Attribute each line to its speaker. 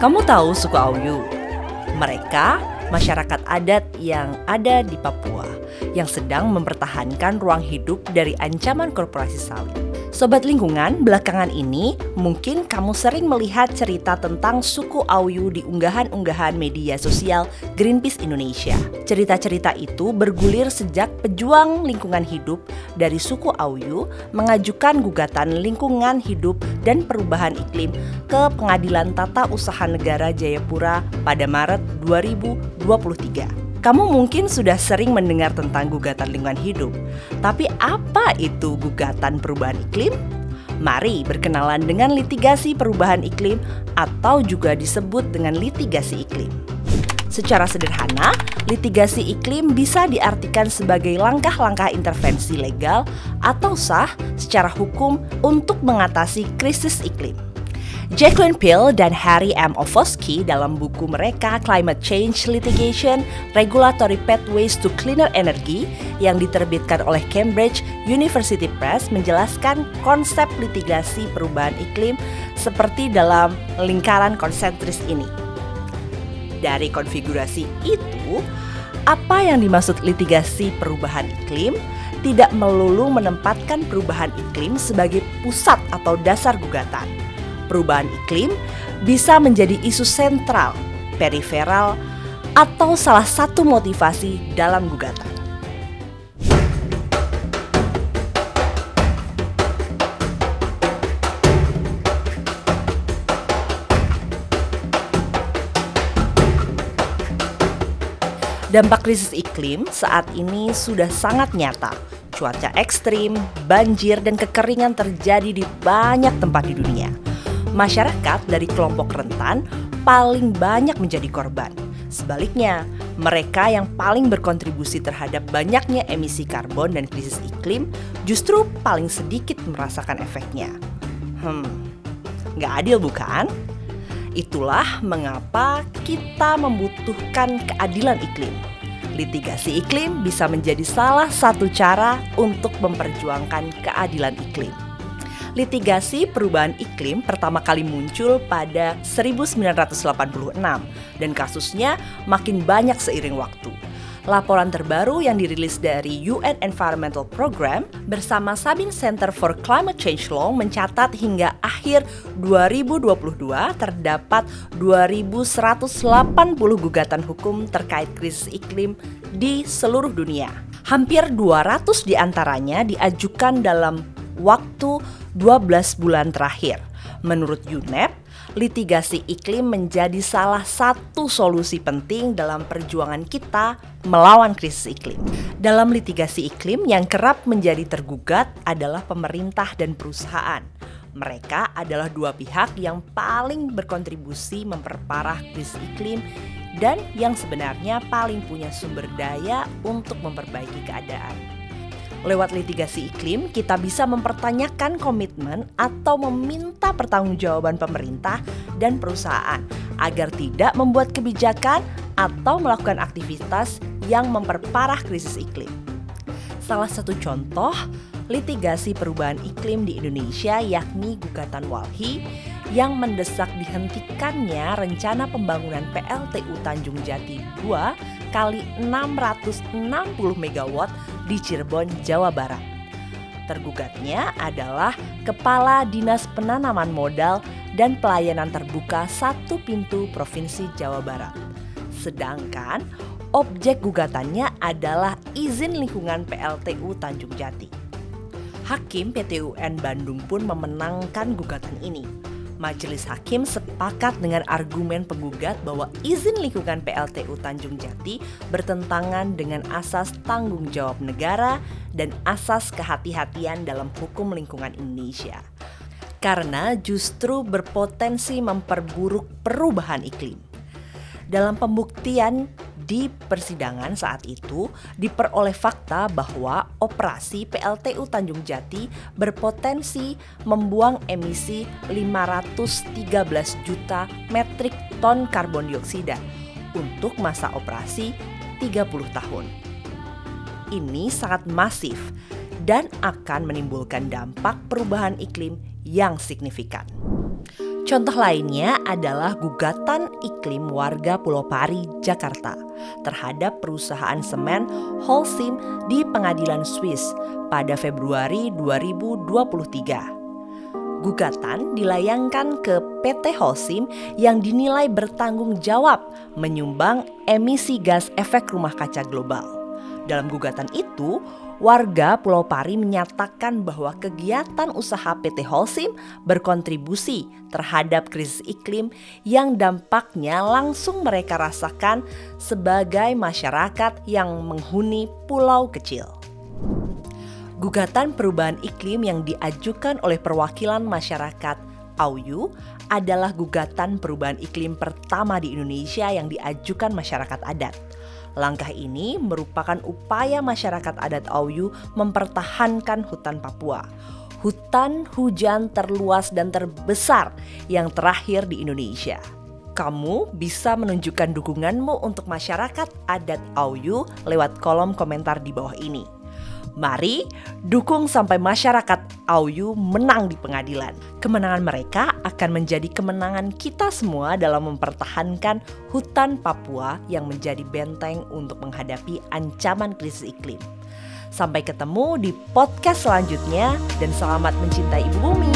Speaker 1: Kamu tahu suku Auyu? Mereka masyarakat adat yang ada di Papua yang sedang mempertahankan ruang hidup dari ancaman korporasi sawit. Sobat lingkungan, belakangan ini mungkin kamu sering melihat cerita tentang suku Auyu di unggahan-unggahan media sosial Greenpeace Indonesia. Cerita-cerita itu bergulir sejak pejuang lingkungan hidup dari suku Auyu mengajukan gugatan lingkungan hidup dan perubahan iklim ke Pengadilan Tata Usaha Negara Jayapura pada Maret 2023. Kamu mungkin sudah sering mendengar tentang gugatan lingkungan hidup, tapi apa itu gugatan perubahan iklim? Mari berkenalan dengan litigasi perubahan iklim atau juga disebut dengan litigasi iklim. Secara sederhana, litigasi iklim bisa diartikan sebagai langkah-langkah intervensi legal atau sah secara hukum untuk mengatasi krisis iklim. Jacqueline Pill dan Harry M. Ofoski dalam buku mereka Climate Change Litigation Regulatory Pathways to Cleaner Energy yang diterbitkan oleh Cambridge University Press menjelaskan konsep litigasi perubahan iklim seperti dalam lingkaran konsentris ini. Dari konfigurasi itu, apa yang dimaksud litigasi perubahan iklim tidak melulu menempatkan perubahan iklim sebagai pusat atau dasar gugatan perubahan iklim bisa menjadi isu sentral, periferal, atau salah satu motivasi dalam gugatan. Dampak krisis iklim saat ini sudah sangat nyata. Cuaca ekstrim, banjir, dan kekeringan terjadi di banyak tempat di dunia masyarakat dari kelompok rentan paling banyak menjadi korban. Sebaliknya, mereka yang paling berkontribusi terhadap banyaknya emisi karbon dan krisis iklim justru paling sedikit merasakan efeknya. Hmm, nggak adil bukan? Itulah mengapa kita membutuhkan keadilan iklim. Litigasi iklim bisa menjadi salah satu cara untuk memperjuangkan keadilan iklim litigasi perubahan iklim pertama kali muncul pada 1986 dan kasusnya makin banyak seiring waktu. Laporan terbaru yang dirilis dari UN Environmental Program bersama Sabin Center for Climate Change Law mencatat hingga akhir 2022 terdapat 2180 gugatan hukum terkait krisis iklim di seluruh dunia. Hampir 200 di antaranya diajukan dalam waktu 12 bulan terakhir. Menurut UNEP, litigasi iklim menjadi salah satu solusi penting dalam perjuangan kita melawan krisis iklim. Dalam litigasi iklim yang kerap menjadi tergugat adalah pemerintah dan perusahaan. Mereka adalah dua pihak yang paling berkontribusi memperparah krisis iklim dan yang sebenarnya paling punya sumber daya untuk memperbaiki keadaan. Lewat litigasi iklim, kita bisa mempertanyakan komitmen atau meminta pertanggungjawaban pemerintah dan perusahaan agar tidak membuat kebijakan atau melakukan aktivitas yang memperparah krisis iklim. Salah satu contoh litigasi perubahan iklim di Indonesia yakni gugatan Walhi yang mendesak dihentikannya rencana pembangunan PLTU Tanjung Jati 2 kali 660 MW di Cirebon, Jawa Barat. Tergugatnya adalah Kepala Dinas Penanaman Modal dan Pelayanan Terbuka Satu Pintu Provinsi Jawa Barat. Sedangkan objek gugatannya adalah izin lingkungan PLTU Tanjung Jati. Hakim PTUN Bandung pun memenangkan gugatan ini Majelis Hakim sepakat dengan argumen penggugat bahwa izin lingkungan PLTU Tanjung Jati bertentangan dengan asas tanggung jawab negara dan asas kehati-hatian dalam hukum lingkungan Indonesia. Karena justru berpotensi memperburuk perubahan iklim. Dalam pembuktian di persidangan saat itu diperoleh fakta bahwa operasi PLTU Tanjung Jati berpotensi membuang emisi 513 juta metrik ton karbon dioksida untuk masa operasi 30 tahun. Ini sangat masif dan akan menimbulkan dampak perubahan iklim yang signifikan. Contoh lainnya adalah gugatan iklim warga Pulau Pari, Jakarta terhadap perusahaan semen Holcim di pengadilan Swiss pada Februari 2023. Gugatan dilayangkan ke PT Holcim yang dinilai bertanggung jawab menyumbang emisi gas efek rumah kaca global. Dalam gugatan itu, warga Pulau Pari menyatakan bahwa kegiatan usaha PT Holcim berkontribusi terhadap krisis iklim yang dampaknya langsung mereka rasakan sebagai masyarakat yang menghuni pulau kecil. Gugatan perubahan iklim yang diajukan oleh perwakilan masyarakat AUYU adalah gugatan perubahan iklim pertama di Indonesia yang diajukan masyarakat adat. Langkah ini merupakan upaya masyarakat adat Auyu mempertahankan hutan Papua. Hutan hujan terluas dan terbesar yang terakhir di Indonesia. Kamu bisa menunjukkan dukunganmu untuk masyarakat adat Auyu lewat kolom komentar di bawah ini. Mari dukung sampai masyarakat Auyu menang di pengadilan. Kemenangan mereka akan menjadi kemenangan kita semua dalam mempertahankan hutan Papua yang menjadi benteng untuk menghadapi ancaman krisis iklim. Sampai ketemu di podcast selanjutnya dan selamat mencintai ibu bumi.